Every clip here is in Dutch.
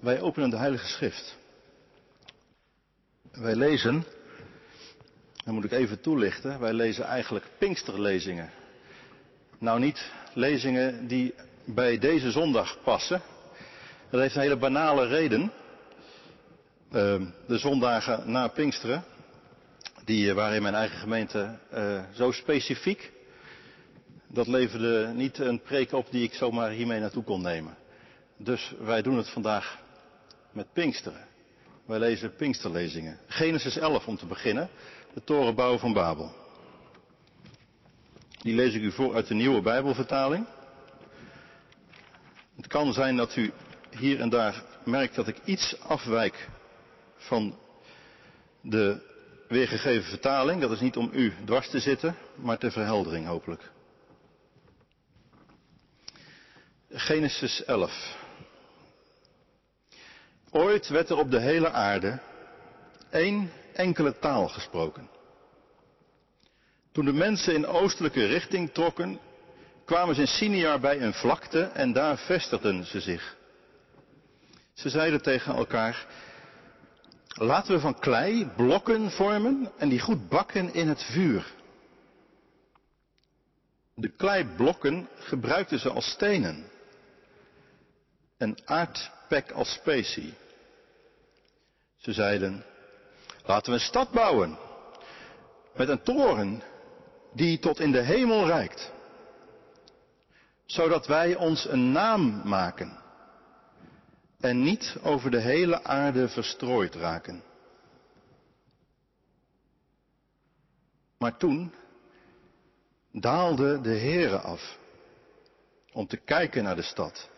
Wij openen de Heilige Schrift. Wij lezen, dan moet ik even toelichten, wij lezen eigenlijk Pinksterlezingen. Nou niet lezingen die bij deze zondag passen. Dat heeft een hele banale reden. Ehm, de zondagen na Pinksteren, die waren in mijn eigen gemeente uh, zo specifiek. Dat leverde niet een preek op die ik zomaar hiermee naartoe kon nemen. Dus wij doen het vandaag met Pinksteren. Wij lezen Pinksterlezingen. Genesis 11 om te beginnen, de torenbouw van Babel. Die lees ik u voor uit de nieuwe Bijbelvertaling. Het kan zijn dat u hier en daar merkt dat ik iets afwijk van de weergegeven vertaling. Dat is niet om u dwars te zitten, maar ter verheldering hopelijk. Genesis 11. Ooit werd er op de hele aarde één enkele taal gesproken. Toen de mensen in oostelijke richting trokken, kwamen ze in Siniar bij een vlakte en daar vestigden ze zich. Ze zeiden tegen elkaar, laten we van klei blokken vormen en die goed bakken in het vuur. De kleiblokken gebruikten ze als stenen en aardpek als specie. Ze zeiden, laten we een stad bouwen met een toren die tot in de hemel reikt, zodat wij ons een naam maken en niet over de hele aarde verstrooid raken. Maar toen daalde de Heere af om te kijken naar de stad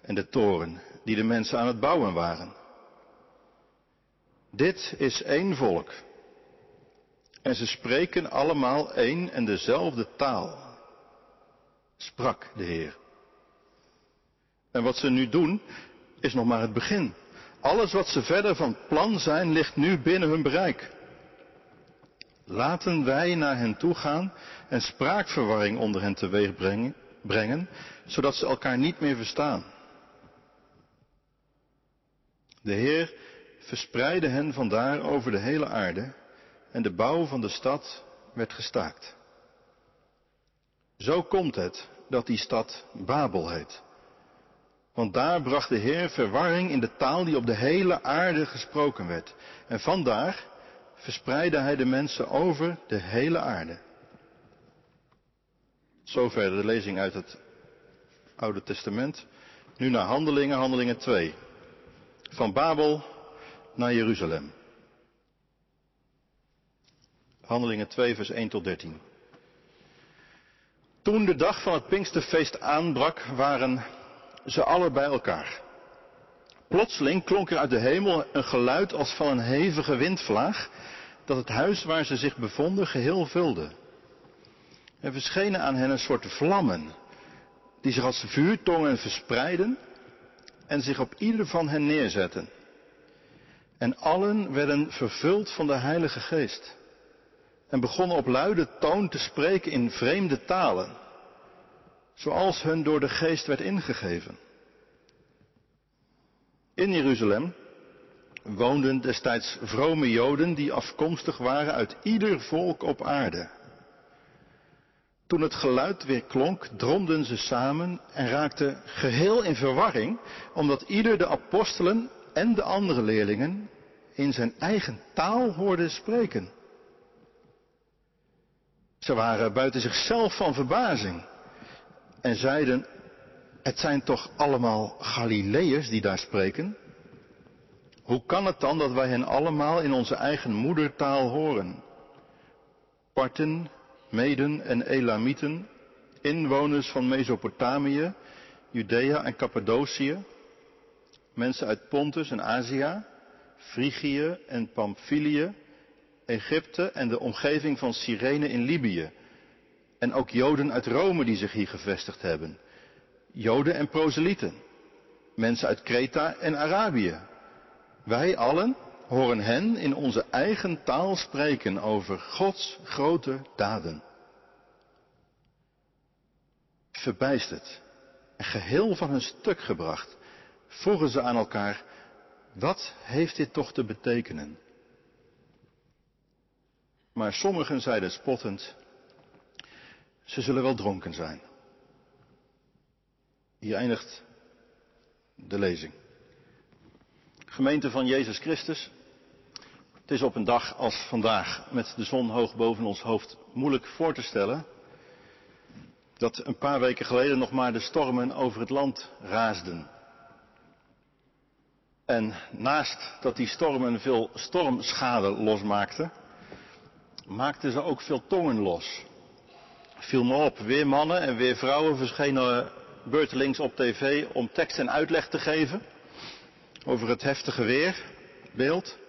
en de toren die de mensen aan het bouwen waren. Dit is één volk. En ze spreken allemaal één en dezelfde taal. Sprak de Heer. En wat ze nu doen, is nog maar het begin. Alles wat ze verder van plan zijn, ligt nu binnen hun bereik. Laten wij naar hen toe gaan en spraakverwarring onder hen teweeg brengen, brengen, zodat ze elkaar niet meer verstaan. De Heer verspreidde hen vandaar over de hele aarde en de bouw van de stad werd gestaakt. Zo komt het dat die stad Babel heet. Want daar bracht de Heer verwarring in de taal die op de hele aarde gesproken werd. En vandaar verspreidde hij de mensen over de hele aarde. Zover de lezing uit het Oude Testament. Nu naar Handelingen, Handelingen 2. Van Babel naar Jeruzalem. Handelingen 2, vers 1 tot 13. Toen de dag van het Pinksterfeest aanbrak, waren ze alle bij elkaar. Plotseling klonk er uit de hemel een geluid als van een hevige windvlaag, dat het huis waar ze zich bevonden geheel vulde. Er verschenen aan hen een soort vlammen, die zich als vuurtongen verspreidden en zich op ieder van hen neerzetten. En allen werden vervuld van de Heilige Geest en begonnen op luide toon te spreken in vreemde talen, zoals hun door de Geest werd ingegeven. In Jeruzalem woonden destijds vrome Joden die afkomstig waren uit ieder volk op aarde. Toen het geluid weer klonk, dromden ze samen en raakten geheel in verwarring, omdat ieder de apostelen en de andere leerlingen in zijn eigen taal hoorde spreken. Ze waren buiten zichzelf van verbazing en zeiden, het zijn toch allemaal Galileërs die daar spreken? Hoe kan het dan dat wij hen allemaal in onze eigen moedertaal horen? Parten, Meden en Elamieten, inwoners van Mesopotamië, Judea en Cappadocië, mensen uit Pontus en Azië, Frigië en Pamphylië, Egypte en de omgeving van Cyrene in Libië. En ook Joden uit Rome die zich hier gevestigd hebben. Joden en proselieten. Mensen uit Kreta en Arabië. Wij allen horen hen in onze eigen taal spreken over Gods grote daden. Verbijsterd en geheel van hun stuk gebracht, vroegen ze aan elkaar, Wat heeft dit toch te betekenen? Maar sommigen zeiden spottend, ze zullen wel dronken zijn. Hier eindigt de lezing. Gemeente van Jezus Christus, het is op een dag als vandaag met de zon hoog boven ons hoofd moeilijk voor te stellen dat een paar weken geleden nog maar de stormen over het land raasden. En naast dat die stormen veel stormschade losmaakten, maakten ze ook veel tongen los. Viel me op, weer mannen en weer vrouwen verschenen beurtelings op tv om tekst en uitleg te geven over het heftige weerbeeld.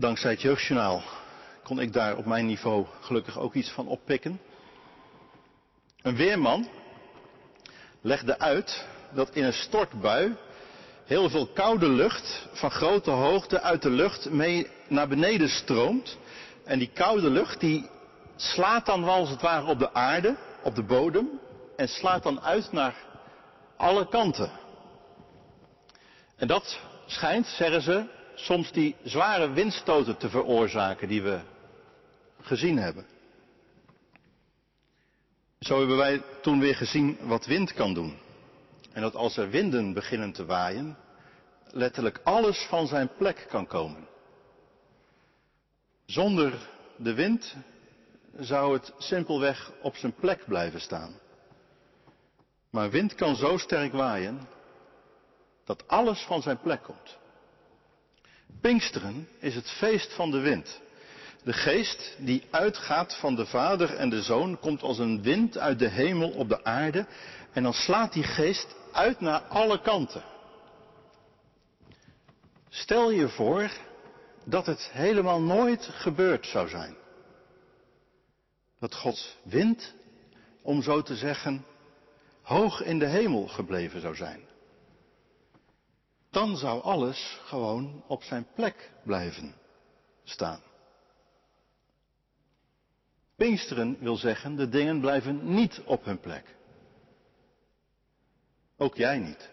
Dankzij het jeugdjournaal kon ik daar op mijn niveau gelukkig ook iets van oppikken. Een weerman legde uit dat in een stortbui heel veel koude lucht van grote hoogte uit de lucht mee naar beneden stroomt. En die koude lucht die slaat dan wel als het ware op de aarde, op de bodem, en slaat dan uit naar alle kanten. En dat schijnt, zeggen ze, soms die zware windstoten te veroorzaken die we gezien hebben. Zo hebben wij toen weer gezien wat wind kan doen. En dat als er winden beginnen te waaien, letterlijk alles van zijn plek kan komen. Zonder de wind zou het simpelweg op zijn plek blijven staan. Maar wind kan zo sterk waaien dat alles van zijn plek komt. Pinksteren is het feest van de wind. De geest die uitgaat van de Vader en de Zoon komt als een wind uit de hemel op de aarde en dan slaat die geest uit naar alle kanten. Stel je voor dat het helemaal nooit gebeurd zou zijn. Dat Gods wind, om zo te zeggen, hoog in de hemel gebleven zou zijn. Dan zou alles gewoon op zijn plek blijven staan. Pinksteren wil zeggen, de dingen blijven niet op hun plek. Ook jij niet.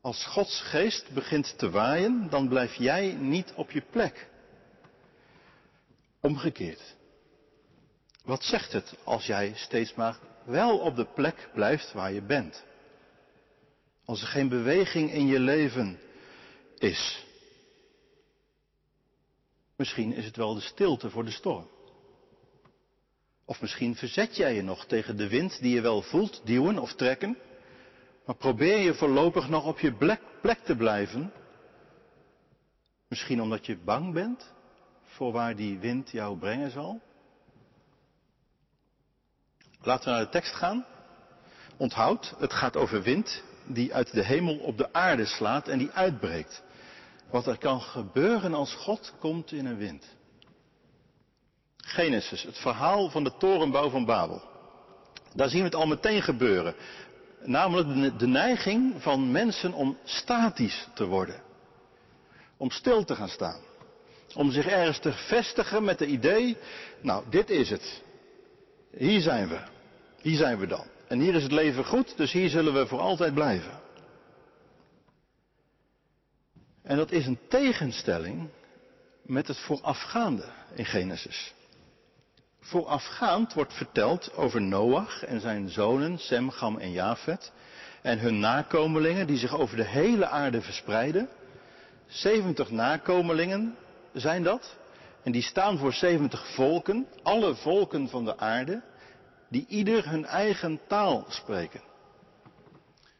Als Gods geest begint te waaien, dan blijf jij niet op je plek. Omgekeerd. Wat zegt het als jij steeds maar wel op de plek blijft waar je bent? Als er geen beweging in je leven is. Misschien is het wel de stilte voor de storm. Of misschien verzet jij je nog tegen de wind die je wel voelt duwen of trekken. Maar probeer je voorlopig nog op je plek te blijven. Misschien omdat je bang bent voor waar die wind jou brengen zal. Laten we naar de tekst gaan. Onthoud, het gaat over wind die uit de hemel op de aarde slaat en die uitbreekt. Wat er kan gebeuren als God komt in een wind. Genesis, het verhaal van de torenbouw van Babel. Daar zien we het al meteen gebeuren. Namelijk de neiging van mensen om statisch te worden. Om stil te gaan staan. Om zich ergens te vestigen met het idee, nou dit is het. Hier zijn we. Hier zijn we dan. En hier is het leven goed, dus hier zullen we voor altijd blijven. En dat is een tegenstelling met het voorafgaande in Genesis. Voorafgaand wordt verteld over Noach en zijn zonen Sem, Gam en Jafet en hun nakomelingen die zich over de hele aarde verspreiden. 70 nakomelingen zijn dat. En die staan voor 70 volken, alle volken van de aarde, die ieder hun eigen taal spreken.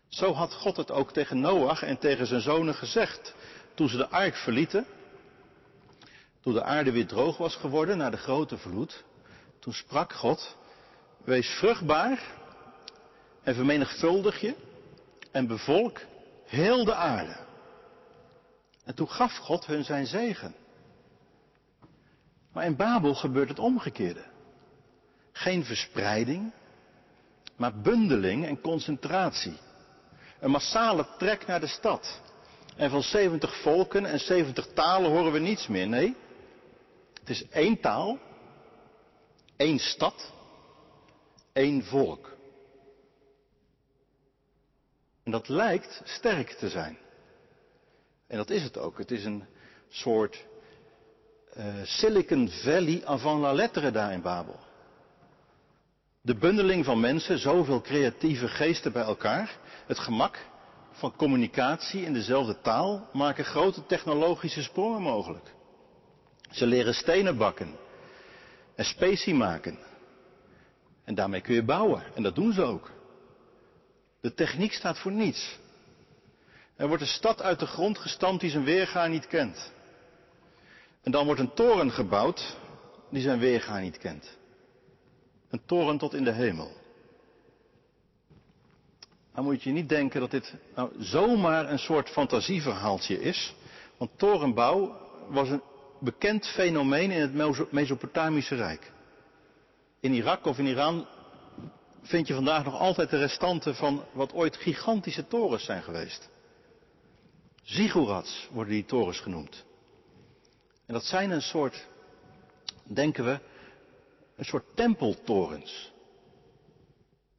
Zo had God het ook tegen Noach en tegen zijn zonen gezegd toen ze de ark verlieten. Toen de aarde weer droog was geworden na de grote vloed. Toen sprak God, wees vruchtbaar en vermenigvuldig je en bevolk heel de aarde. En toen gaf God hun zijn zegen. Maar in Babel gebeurt het omgekeerde. Geen verspreiding, maar bundeling en concentratie. Een massale trek naar de stad. En van 70 volken en 70 talen horen we niets meer. Nee, het is één taal Eén stad, één volk. En dat lijkt sterk te zijn. En dat is het ook. Het is een soort uh, Silicon Valley avant la lettre daar in Babel. De bundeling van mensen, zoveel creatieve geesten bij elkaar, het gemak van communicatie in dezelfde taal maken grote technologische sprongen mogelijk. Ze leren stenen bakken en specie maken. En daarmee kun je bouwen. En dat doen ze ook. De techniek staat voor niets. Er wordt een stad uit de grond gestampt die zijn weerga niet kent. En dan wordt een toren gebouwd die zijn weerga niet kent. Een toren tot in de hemel. Dan moet je niet denken dat dit nou zomaar een soort fantasieverhaaltje is. Want torenbouw was een bekend fenomeen in het Mesopotamische Rijk. In Irak of in Iran vind je vandaag nog altijd de restanten van wat ooit gigantische torens zijn geweest. Zigurats worden die torens genoemd. En dat zijn een soort, denken we, een soort tempeltorens.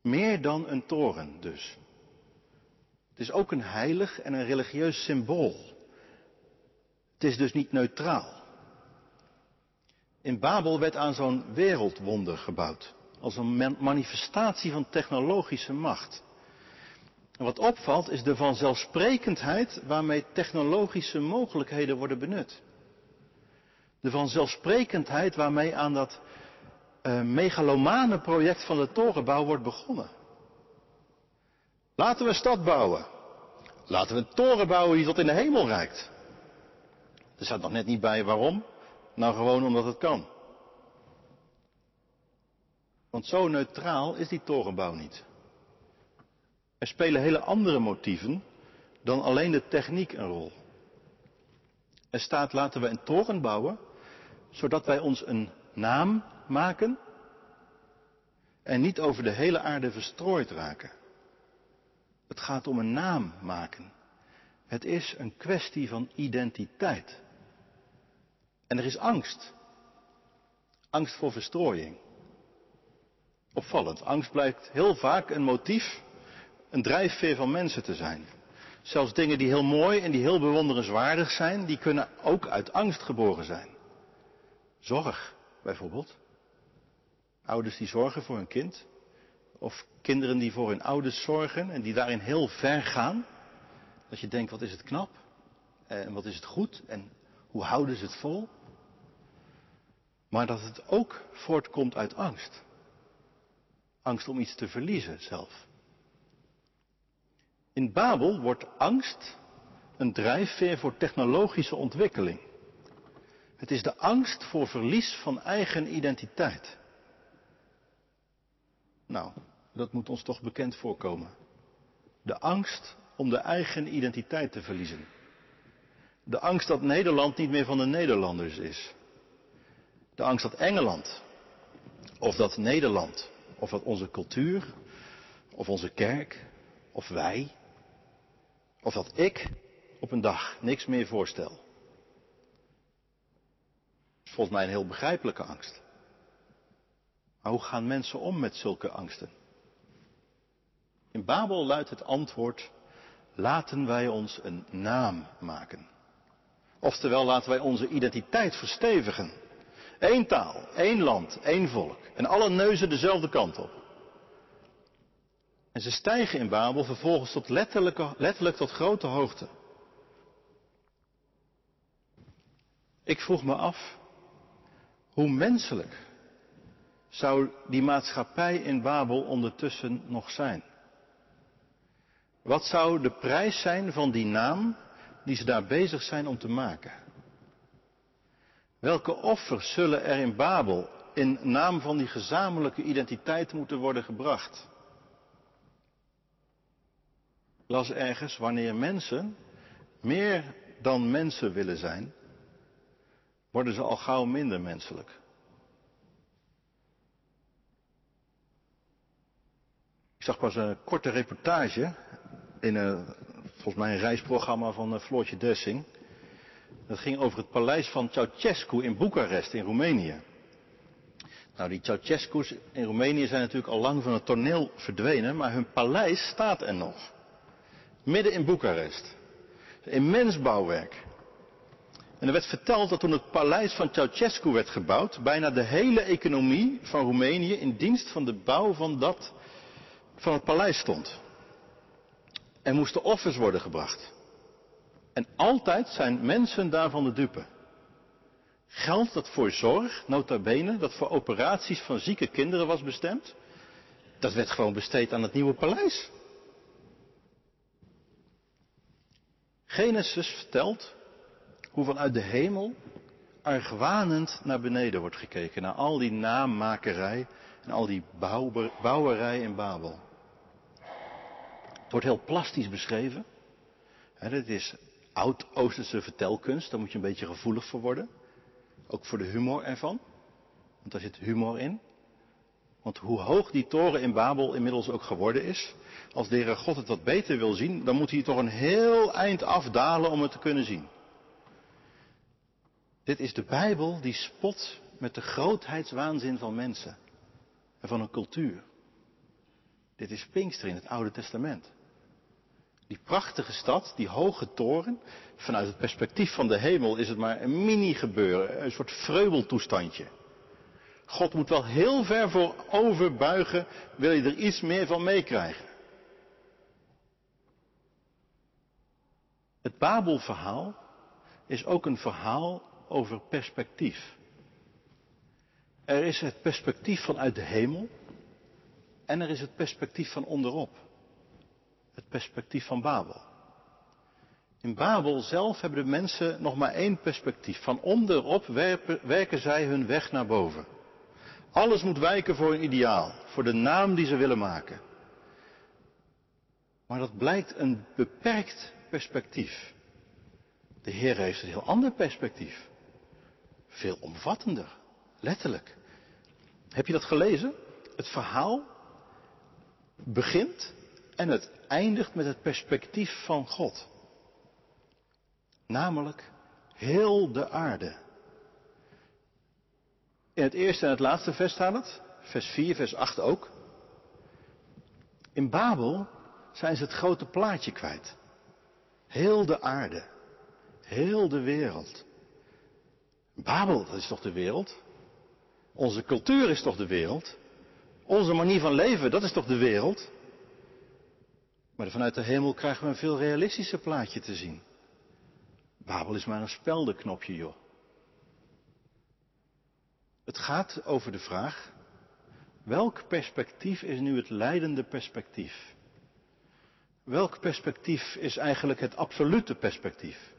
Meer dan een toren dus. Het is ook een heilig en een religieus symbool. Het is dus niet neutraal. In Babel werd aan zo'n wereldwonder gebouwd. Als een manifestatie van technologische macht. En wat opvalt is de vanzelfsprekendheid waarmee technologische mogelijkheden worden benut. De vanzelfsprekendheid waarmee aan dat uh, megalomane project van de torenbouw wordt begonnen. Laten we een stad bouwen. Laten we een toren bouwen die tot in de hemel reikt. Er staat nog net niet bij waarom. Nou gewoon omdat het kan. Want zo neutraal is die torenbouw niet. Er spelen hele andere motieven dan alleen de techniek een rol. Er staat laten we een toren bouwen, zodat wij ons een naam maken en niet over de hele aarde verstrooid raken. Het gaat om een naam maken. Het is een kwestie van identiteit. En er is angst. Angst voor verstrooiing. Opvallend. Angst blijkt heel vaak een motief, een drijfveer van mensen te zijn. Zelfs dingen die heel mooi en die heel bewonderenswaardig zijn, die kunnen ook uit angst geboren zijn. Zorg, bijvoorbeeld. Ouders die zorgen voor hun kind. Of kinderen die voor hun ouders zorgen en die daarin heel ver gaan. Dat je denkt, wat is het knap? En wat is het goed? En hoe houden ze het vol? Maar dat het ook voortkomt uit angst. Angst om iets te verliezen zelf. In Babel wordt angst een drijfveer voor technologische ontwikkeling. Het is de angst voor verlies van eigen identiteit. Nou, dat moet ons toch bekend voorkomen. De angst om de eigen identiteit te verliezen. De angst dat Nederland niet meer van de Nederlanders is. De angst dat Engeland, of dat Nederland, of dat onze cultuur, of onze kerk, of wij, of dat ik op een dag niks meer voorstel. Is volgens mij een heel begrijpelijke angst. Maar hoe gaan mensen om met zulke angsten? In Babel luidt het antwoord, laten wij ons een naam maken. Oftewel, laten wij onze identiteit verstevigen. Eén taal, één land, één volk. En alle neuzen dezelfde kant op. En ze stijgen in Babel vervolgens tot letterlijk tot grote hoogte. Ik vroeg me af, hoe menselijk zou die maatschappij in Babel ondertussen nog zijn? Wat zou de prijs zijn van die naam die ze daar bezig zijn om te maken? Welke offers zullen er in Babel in naam van die gezamenlijke identiteit moeten worden gebracht? las ergens, wanneer mensen meer dan mensen willen zijn, worden ze al gauw minder menselijk. Zag pas een korte reportage in een, volgens mij een reisprogramma van eh, Floortje Dessing. Dat ging over het paleis van Ceausescu in Boekarest in Roemenië. Nou, die Ceausescu's in Roemenië zijn natuurlijk al lang van het toneel verdwenen, maar hun paleis staat er nog. Midden in Boekarest. Immens bouwwerk. En er werd verteld dat toen het paleis van Ceausescu werd gebouwd, bijna de hele economie van Roemenië in dienst van de bouw van, dat, van het paleis stond. Er moesten offers worden gebracht. En altijd zijn mensen daarvan de dupe. Geld dat voor zorg, nota bene, dat voor operaties van zieke kinderen was bestemd, dat werd gewoon besteed aan het nieuwe paleis. Genesis vertelt hoe vanuit de hemel argwanend naar beneden wordt gekeken, naar al die naammakerij en al die bouwerij in Babel. Het wordt heel plastisch beschreven. Het is oud-Oosterse vertelkunst, daar moet je een beetje gevoelig voor worden. Ook voor de humor ervan, want daar zit humor in. Want hoe hoog die toren in Babel inmiddels ook geworden is, als de Heere God het wat beter wil zien, dan moet hij toch een heel eind afdalen om het te kunnen zien. Dit is de Bijbel die spot met de grootheidswaanzin van mensen en van een cultuur. Dit is Pinkster in het Oude Testament. Die prachtige stad, die hoge toren, vanuit het perspectief van de hemel is het maar een mini-gebeuren, een soort vreubeltoestandje. God moet wel heel ver voor overbuigen, wil je er iets meer van meekrijgen. Het Babelverhaal is ook een verhaal over perspectief. Er is het perspectief vanuit de hemel en er is het perspectief van onderop. Het perspectief van Babel. In Babel zelf hebben de mensen nog maar één perspectief. Van onderop werken zij hun weg naar boven. Alles moet wijken voor een ideaal, voor de naam die ze willen maken. Maar dat blijkt een beperkt perspectief. De Heer heeft een heel ander perspectief. Veel omvattender, letterlijk. Heb je dat gelezen? Het verhaal begint en het eindigt met het perspectief van God. Namelijk heel de aarde. In het eerste en het laatste vers staat het. Vers 4, vers 8 ook. In Babel zijn ze het grote plaatje kwijt. Heel de aarde. Heel de wereld. Babel, dat is toch de wereld? Onze cultuur is toch de wereld? Onze manier van leven, dat is toch de wereld? Maar vanuit de hemel krijgen we een veel realistischer plaatje te zien. Babel is maar een speldenknopje, joh. Het gaat over de vraag, welk perspectief is nu het leidende perspectief? Welk perspectief is eigenlijk het absolute perspectief?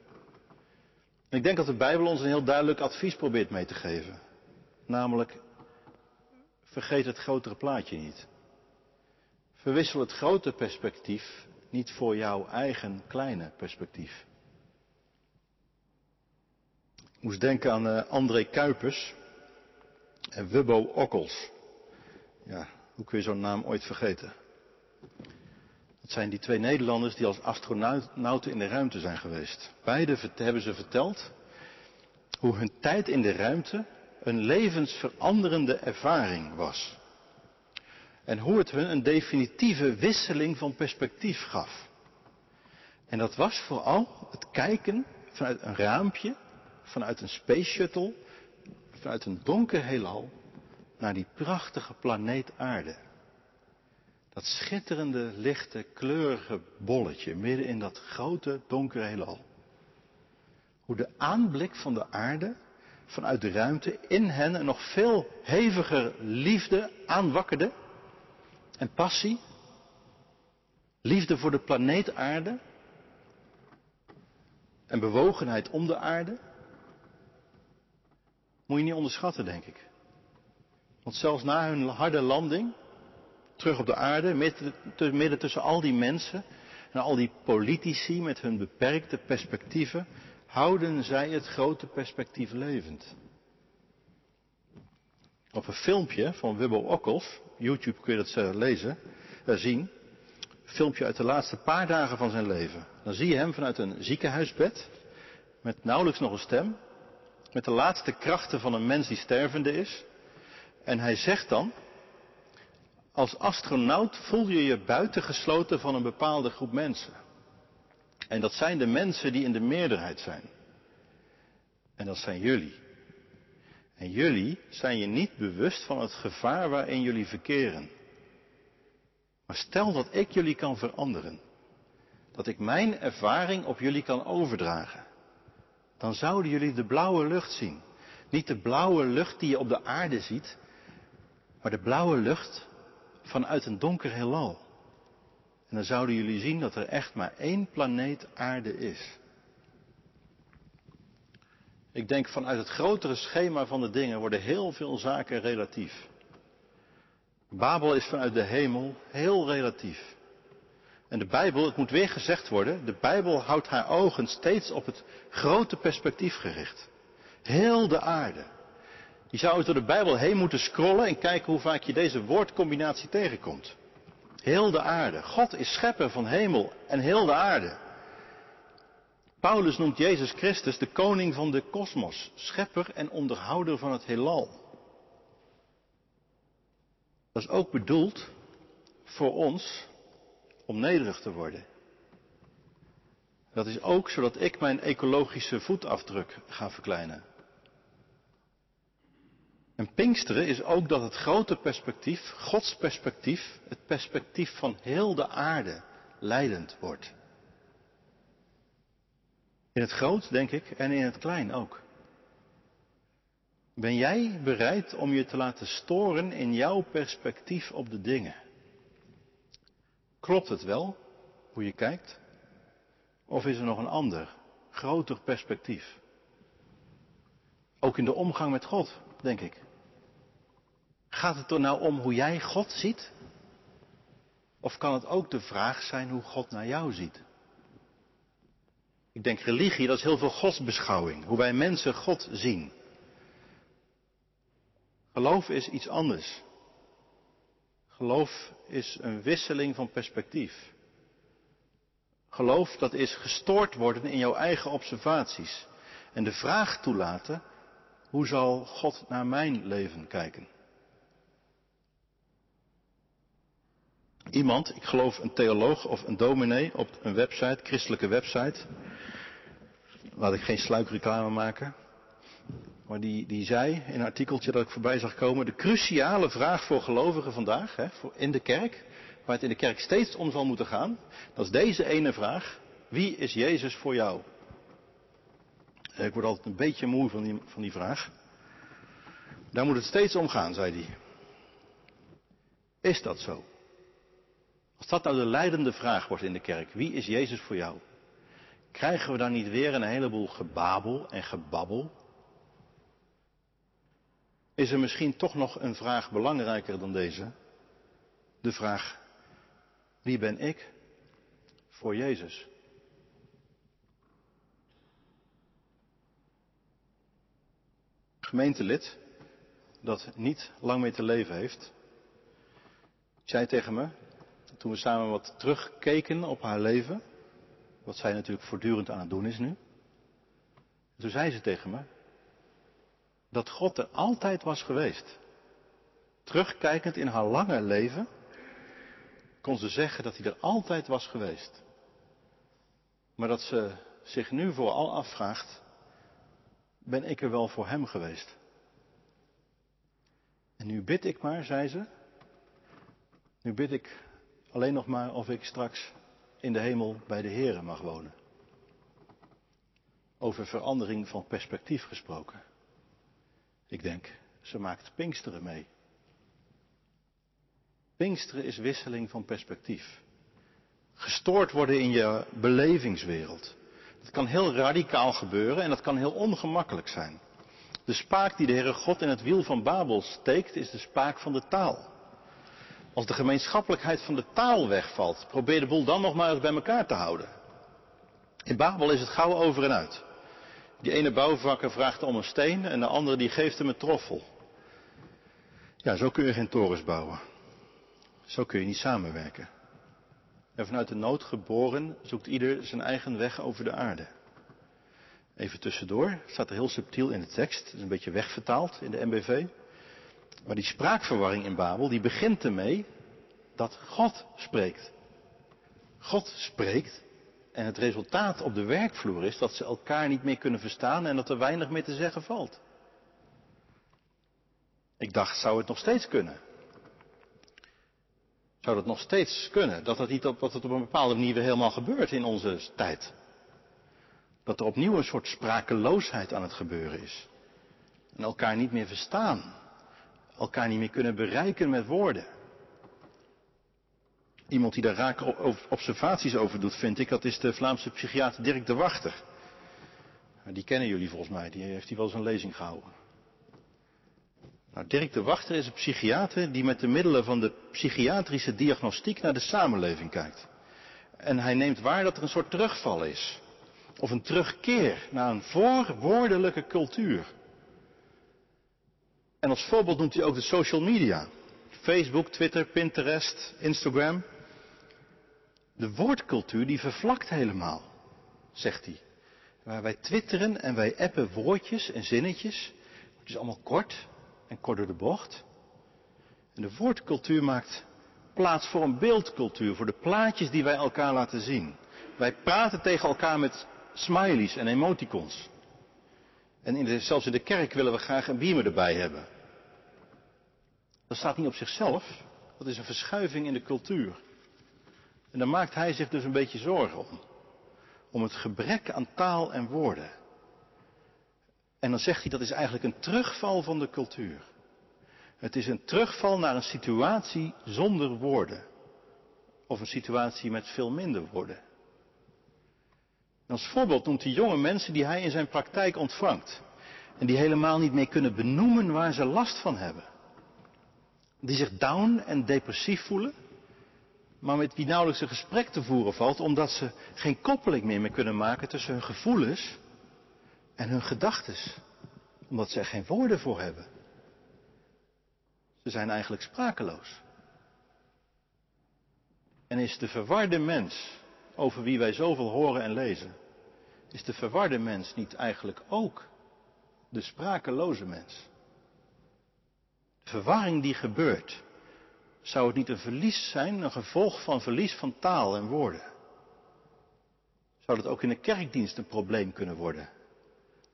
ik denk dat de Bijbel ons een heel duidelijk advies probeert mee te geven. Namelijk, vergeet het grotere plaatje niet. Verwissel het grote perspectief niet voor jouw eigen kleine perspectief. Ik moest denken aan uh, André Kuipers, en Wubbo Okkels. Ja, hoe kun je zo'n naam ooit vergeten? Dat zijn die twee Nederlanders die als astronauten in de ruimte zijn geweest. Beide hebben ze verteld hoe hun tijd in de ruimte een levensveranderende ervaring was. En hoe het hun een definitieve wisseling van perspectief gaf. En dat was vooral het kijken vanuit een raampje, vanuit een space shuttle, vanuit een donker heelal naar die prachtige planeet aarde. Dat schitterende, lichte, kleurige bolletje midden in dat grote, donkere heelal. Hoe de aanblik van de aarde vanuit de ruimte in hen een nog veel heviger liefde aanwakkerde en passie. Liefde voor de planeet aarde en bewogenheid om de aarde. Moet je niet onderschatten, denk ik. Want zelfs na hun harde landing, terug op de aarde, midden tussen al die mensen en al die politici met hun beperkte perspectieven, houden zij het grote perspectief levend. Op een filmpje van Wubbo Okkels, YouTube kun je dat eh, lezen, uh, zien, filmpje uit de laatste paar dagen van zijn leven. Dan zie je hem vanuit een ziekenhuisbed, met nauwelijks nog een stem, met de laatste krachten van een mens die stervende is. En hij zegt dan, als astronaut voel je je buitengesloten van een bepaalde groep mensen. En dat zijn de mensen die in de meerderheid zijn. En dat zijn jullie. En jullie zijn je niet bewust van het gevaar waarin jullie verkeren. Maar stel dat ik jullie kan veranderen. Dat ik mijn ervaring op jullie kan overdragen. Dan zouden jullie de blauwe lucht zien. Niet de blauwe lucht die je op de aarde ziet, maar de blauwe lucht vanuit een donker heelal. En dan zouden jullie zien dat er echt maar één planeet aarde is. Ik denk vanuit het grotere schema van de dingen worden heel veel zaken relatief. Babel is vanuit de hemel heel relatief. En de Bijbel, het moet weer gezegd worden, de Bijbel houdt haar ogen steeds op het grote perspectief gericht. Heel de aarde. Je zou door de Bijbel heen moeten scrollen en kijken hoe vaak je deze woordcombinatie tegenkomt. Heel de aarde. God is schepper van hemel en heel de aarde. Paulus noemt Jezus Christus de koning van de kosmos, schepper en onderhouder van het heelal. Dat is ook bedoeld voor ons om nederig te worden. Dat is ook zodat ik mijn ecologische voetafdruk ga verkleinen. En Pinksteren is ook dat het grote perspectief, Gods perspectief, het perspectief van heel de aarde, leidend wordt. In het groot, denk ik, en in het klein ook. Ben jij bereid om je te laten storen in jouw perspectief op de dingen? Klopt het wel, hoe je kijkt? Of is er nog een ander, groter perspectief? Ook in de omgang met God, denk ik. Gaat het er nou om hoe jij God ziet? Of kan het ook de vraag zijn hoe God naar jou ziet? Ik denk religie, dat is heel veel godsbeschouwing. Hoe wij mensen God zien. Geloof is iets anders. Geloof is een wisseling van perspectief. Geloof dat is gestoord worden in jouw eigen observaties. En de vraag toelaten, hoe zal God naar mijn leven kijken? Iemand, ik geloof een theoloog of een dominee op een website, christelijke website, laat ik geen sluikreclame maken, maar die, die zei in een artikeltje dat ik voorbij zag komen, de cruciale vraag voor gelovigen vandaag, hè, voor in de kerk, waar het in de kerk steeds om zal moeten gaan, dat is deze ene vraag, wie is Jezus voor jou? Ik word altijd een beetje moe van die, van die vraag. Daar moet het steeds om gaan, zei hij. Is dat zo? Als dat nou de leidende vraag wordt in de kerk, wie is Jezus voor jou? Krijgen we dan niet weer een heleboel gebabel en gebabbel? Is er misschien toch nog een vraag belangrijker dan deze? De vraag, wie ben ik voor Jezus? Gemeentelid dat niet lang meer te leven heeft, zei tegen me, toen we samen wat terugkeken op haar leven, wat zij natuurlijk voortdurend aan het doen is nu. Toen zei ze tegen me dat God er altijd was geweest. Terugkijkend in haar lange leven kon ze zeggen dat hij er altijd was geweest. Maar dat ze zich nu vooral afvraagt, ben ik er wel voor hem geweest? En nu bid ik maar, zei ze, nu bid ik alleen nog maar of ik straks in de hemel bij de Here mag wonen. Over verandering van perspectief gesproken. Ik denk, ze maakt Pinksteren mee. Pinksteren is wisseling van perspectief. Gestoord worden in je belevingswereld. Dat kan heel radicaal gebeuren en dat kan heel ongemakkelijk zijn. De spaak die de Heere God in het wiel van Babel steekt, is de spaak van de taal. Als de gemeenschappelijkheid van de taal wegvalt, probeer de boel dan nog maar eens bij elkaar te houden. In Babel is het gauw over en uit. Die ene bouwvakker vraagt om een steen en de andere die geeft hem een troffel. Ja, zo kun je geen torens bouwen. Zo kun je niet samenwerken. En vanuit de nood geboren zoekt ieder zijn eigen weg over de aarde. Even tussendoor, staat er heel subtiel in de tekst, is een beetje wegvertaald in de MBV. Maar die spraakverwarring in Babel, die begint ermee dat God spreekt. God spreekt En het resultaat op de werkvloer is dat ze elkaar niet meer kunnen verstaan en dat er weinig meer te zeggen valt. Ik dacht, zou het nog steeds kunnen? Zou dat nog steeds kunnen? Dat het, niet op, op een bepaalde manier helemaal gebeurt in onze tijd. Dat er opnieuw een soort sprakeloosheid aan het gebeuren is. En elkaar niet meer verstaan. Elkaar niet meer kunnen bereiken met woorden. Iemand die daar rake observaties over doet, vind ik, dat is de Vlaamse psychiater Dirk de Wachter. Die kennen jullie volgens mij, die heeft hij wel eens een lezing gehouden. Nou, Dirk de Wachter is een psychiater die met de middelen van de psychiatrische diagnostiek naar de samenleving kijkt. En hij neemt waar dat er een soort terugval is. Of een terugkeer naar een voorwoordelijke cultuur. En als voorbeeld noemt hij ook de social media. Facebook, Twitter, Pinterest, Instagram. De woordcultuur die vervlakt helemaal, zegt hij. Waar wij twitteren en wij appen woordjes en zinnetjes. Het is allemaal kort en kort door de bocht. En de woordcultuur maakt plaats voor een beeldcultuur, voor de plaatjes die wij elkaar laten zien. Wij praten tegen elkaar met smileys en emoticons. En in de, zelfs in de kerk willen we graag een beamer erbij hebben. Dat staat niet op zichzelf, dat is een verschuiving in de cultuur. En daar maakt hij zich dus een beetje zorgen om. Om het gebrek aan taal en woorden. En dan zegt hij dat is eigenlijk een terugval van de cultuur. Het is een terugval naar een situatie zonder woorden. Of een situatie met veel minder woorden. En als voorbeeld noemt hij jonge mensen die hij in zijn praktijk ontvangt. En die helemaal niet meer kunnen benoemen waar ze last van hebben. Die zich down en depressief voelen maar met wie nauwelijks een gesprek te voeren valt, omdat ze geen koppeling meer, meer kunnen maken tussen hun gevoelens en hun gedachten. Omdat ze er geen woorden voor hebben. Ze zijn eigenlijk sprakeloos. En is de verwarde mens, over wie wij zoveel horen en lezen, is de verwarde mens niet eigenlijk ook de sprakeloze mens? Verwarring die gebeurt zou het niet een verlies zijn, een gevolg van verlies van taal en woorden? Zou dat ook in de kerkdienst een probleem kunnen worden?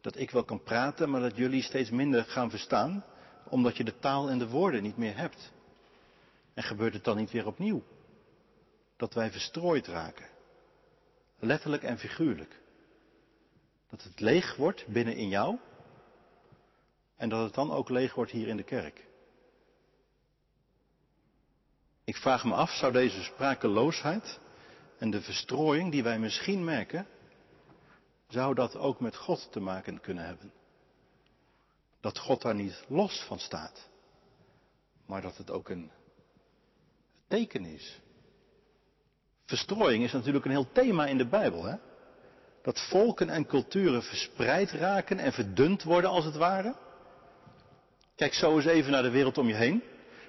Dat ik wel kan praten, maar dat jullie steeds minder gaan verstaan, omdat je de taal en de woorden niet meer hebt. En gebeurt het dan niet weer opnieuw? Dat wij verstrooid raken. Letterlijk en figuurlijk. Dat het leeg wordt binnen in jou. En dat het dan ook leeg wordt hier in de kerk. Ik vraag me af, zou deze sprakeloosheid en de verstrooiing die wij misschien merken, zou dat ook met God te maken kunnen hebben? Dat God daar niet los van staat, maar dat het ook een teken is. Verstrooiing is natuurlijk een heel thema in de Bijbel, hè? Dat volken en culturen verspreid raken en verdund worden als het ware. Kijk zo eens even naar de wereld om je heen.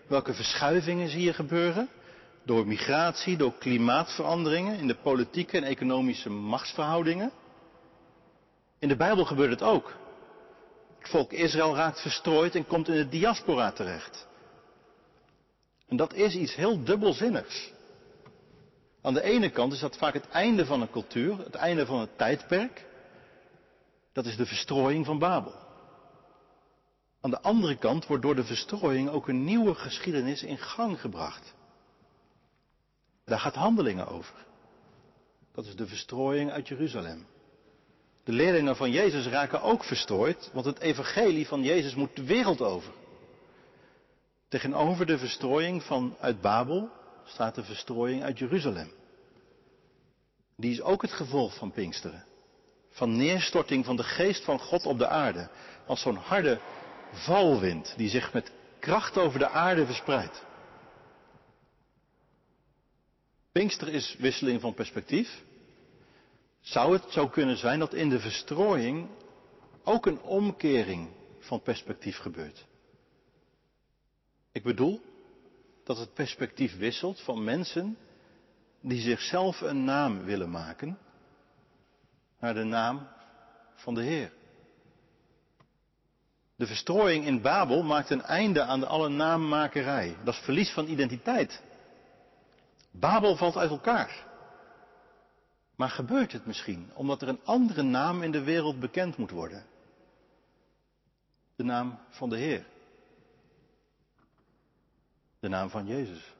Welke verschuivingen zie je gebeuren? Door migratie, door klimaatveranderingen in de politieke en economische machtsverhoudingen. In de Bijbel gebeurt het ook. Het volk Israël raakt verstrooid en komt in de diaspora terecht. En dat is iets heel dubbelzinnigs. Aan de ene kant is dat vaak het einde van een cultuur, het einde van een tijdperk. Dat is de verstrooiing van Babel. Aan de andere kant wordt door de verstrooiing ook een nieuwe geschiedenis in gang gebracht. Daar gaat handelingen over. Dat is de verstrooiing uit Jeruzalem. De leerlingen van Jezus raken ook verstrooid, want het evangelie van Jezus moet de wereld over. Tegenover de verstrooiing van uit Babel staat de verstrooiing uit Jeruzalem. Die is ook het gevolg van Pinksteren. Van neerstorting van de geest van God op de aarde. Als zo'n harde valwind die zich met kracht over de aarde verspreidt. Pinkster is wisseling van perspectief. Zou het zo kunnen zijn dat in de verstrooiing ook een omkering van perspectief gebeurt? Ik bedoel dat het perspectief wisselt van mensen die zichzelf een naam willen maken naar de naam van de Heer. De verstrooiing in Babel maakt een einde aan de alle naammakerij. Dat is verlies van identiteit. Babel valt uit elkaar. Maar gebeurt het misschien omdat er een andere naam in de wereld bekend moet worden? De naam van de Heer. De naam van Jezus.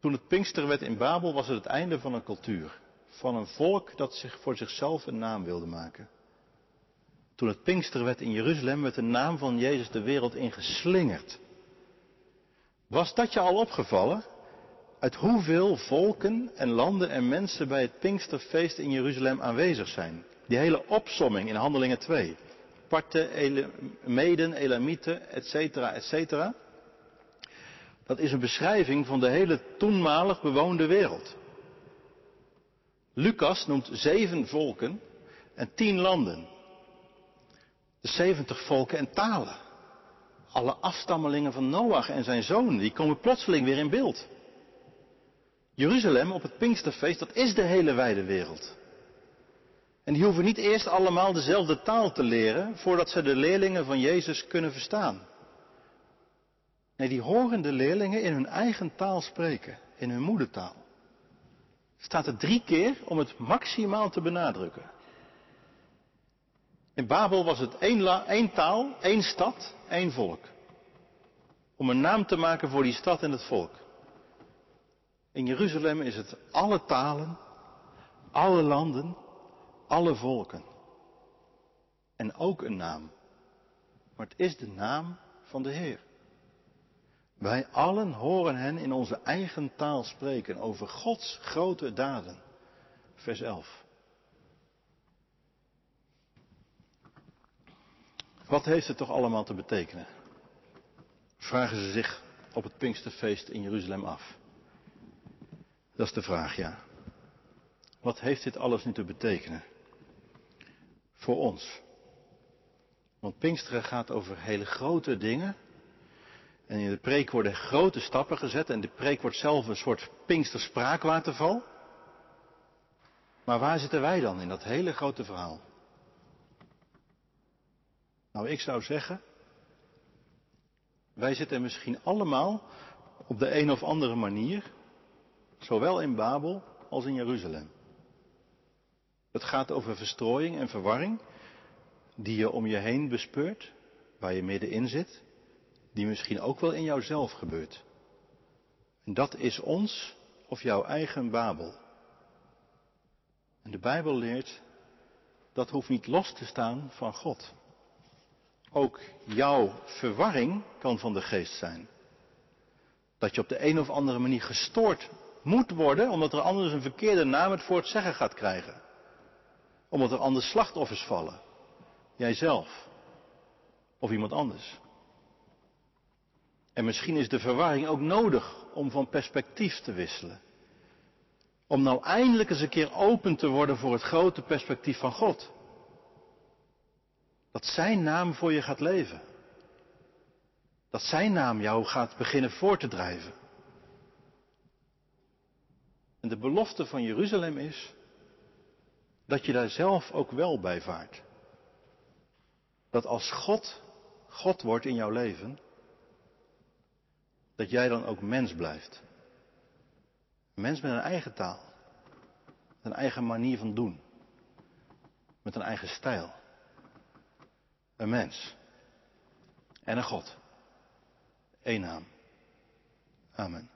Toen het Pinkster werd in Babel was het het einde van een cultuur. Van een volk dat zich voor zichzelf een naam wilde maken. Toen het Pinkster werd in Jeruzalem werd de naam van Jezus de wereld ingeslingerd. Was dat je al opgevallen? Uit hoeveel volken en landen en mensen bij het Pinksterfeest in Jeruzalem aanwezig zijn? Die hele opsomming in Handelingen 2. Parten, Meden, Elamieten, etc., etc. Dat is een beschrijving van de hele toenmalig bewoonde wereld. Lucas noemt zeven volken en tien landen. De zeventig volken en talen. Alle afstammelingen van Noach en zijn zoon, die komen plotseling weer in beeld. Jeruzalem op het Pinksterfeest, dat is de hele wijde wereld. En die hoeven niet eerst allemaal dezelfde taal te leren voordat ze de leerlingen van Jezus kunnen verstaan. Nee, die horen de leerlingen in hun eigen taal spreken, in hun moedertaal. Staat er drie keer om het maximaal te benadrukken. In Babel was het één, taal, één stad, één volk. Om een naam te maken voor die stad en het volk. In Jeruzalem is het alle talen, alle landen, alle volken. En ook een naam. Maar het is de naam van de Heer. Wij allen horen hen in onze eigen taal spreken over Gods grote daden. Vers 11. Wat heeft het toch allemaal te betekenen? Vragen ze zich op het Pinksterfeest in Jeruzalem af. Dat is de vraag, ja. Wat heeft dit alles nu te betekenen? Voor ons. Want Pinksteren gaat over hele grote dingen. En in de preek worden grote stappen gezet. En de preek wordt zelf een soort Pinksterspraakwaterval. Maar waar zitten wij dan in dat hele grote verhaal? Nou, ik zou zeggen, wij zitten misschien allemaal op de een of andere manier, zowel in Babel als in Jeruzalem. Het gaat over verstrooiing en verwarring die je om je heen bespeurt, waar je middenin zit, die misschien ook wel in jouzelf gebeurt. En dat is ons of jouw eigen Babel. En de Bijbel leert, dat hoeft niet los te staan van God. Ook jouw verwarring kan van de geest zijn. Dat je op de een of andere manier gestoord moet worden, omdat er anders een verkeerde naam het voor het zeggen gaat krijgen. Omdat er anders slachtoffers vallen. Jijzelf. Of iemand anders. En misschien is de verwarring ook nodig om van perspectief te wisselen. Om nou eindelijk eens een keer open te worden voor het grote perspectief van God. Dat zijn naam voor je gaat leven. Dat zijn naam jou gaat beginnen voor te drijven. En de belofte van Jeruzalem is dat je daar zelf ook wel bij vaart. Dat als God God wordt in jouw leven, dat jij dan ook mens blijft. Mens met een eigen taal, met een eigen manier van doen, met een eigen stijl een mens en een God. Eén naam. Amen.